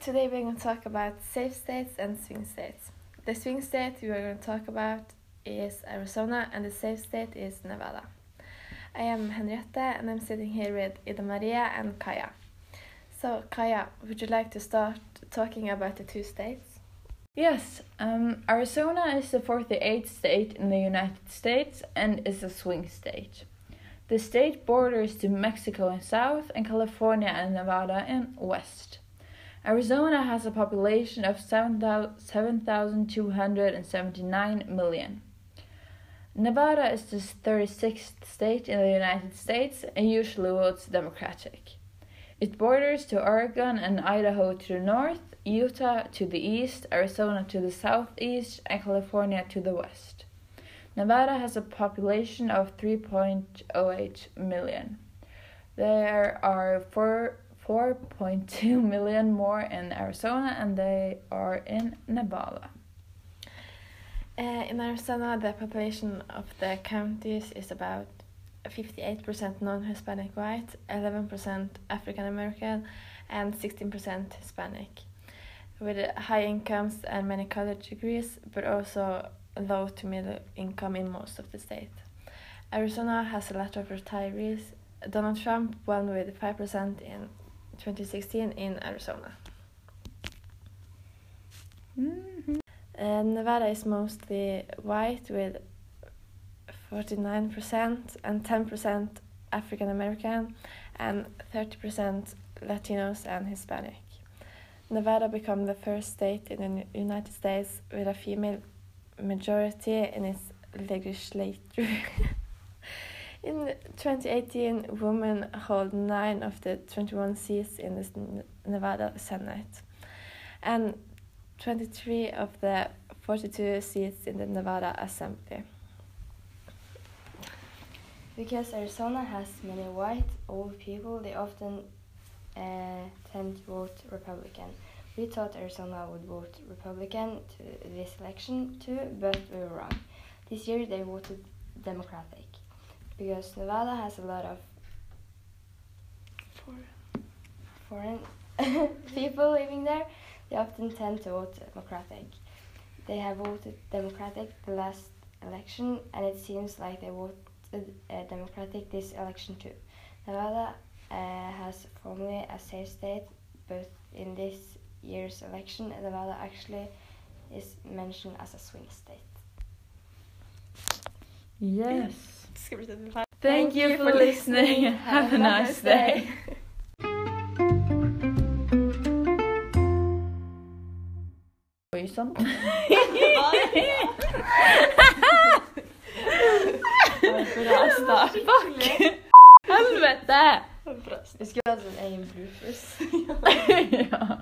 today we're going to talk about safe states and swing states. The swing state we are going to talk about is Arizona, and the safe state is Nevada. I am Henriette, and I'm sitting here with Ida Maria and Kaya. So, Kaya, would you like to start talking about the two states? Yes, um, Arizona is the 48th state in the United States and is a swing state. The state borders to Mexico in south and California and Nevada in west. Arizona has a population of 7,279 million. Nevada is the 36th state in the United States and usually votes Democratic. It borders to Oregon and Idaho to the north, Utah to the east, Arizona to the southeast, and California to the west. Nevada has a population of 3.08 million. There are 4.2 million more in Arizona and they are in Nevada. Uh, in Arizona, the population of the counties is about 58% non Hispanic white, 11% African American, and 16% Hispanic, with high incomes and many college degrees, but also low to middle income in most of the state. Arizona has a lot of retirees. Donald Trump won with 5% in 2016 in Arizona. Mm-hmm. Uh, Nevada is mostly white with 49% and 10% African American and 30% Latinos and Hispanic. Nevada became the first state in the United States with a female majority in its legislature. in 2018, women hold nine of the 21 seats in the Nevada Senate and 23 of the 42 seats in the Nevada Assembly. Because Arizona has many white, old people, they often uh, tend to vote Republican. We thought Arizona would vote Republican to this election too, but we were wrong. This year they voted Democratic because Nevada has a lot of foreign people living there. They often tend to vote Democratic. They have voted Democratic the last election, and it seems like they voted uh, Democratic this election too. Nevada uh, has formerly a safe state, but in this year's election, Nevada actually is mentioned as a swing state. Yes. Thank, Thank you for listening. Have a nice day. Oi sann. Bra start. Fuck! Helvete! Vi skulle hatt en egen bloopers. ja.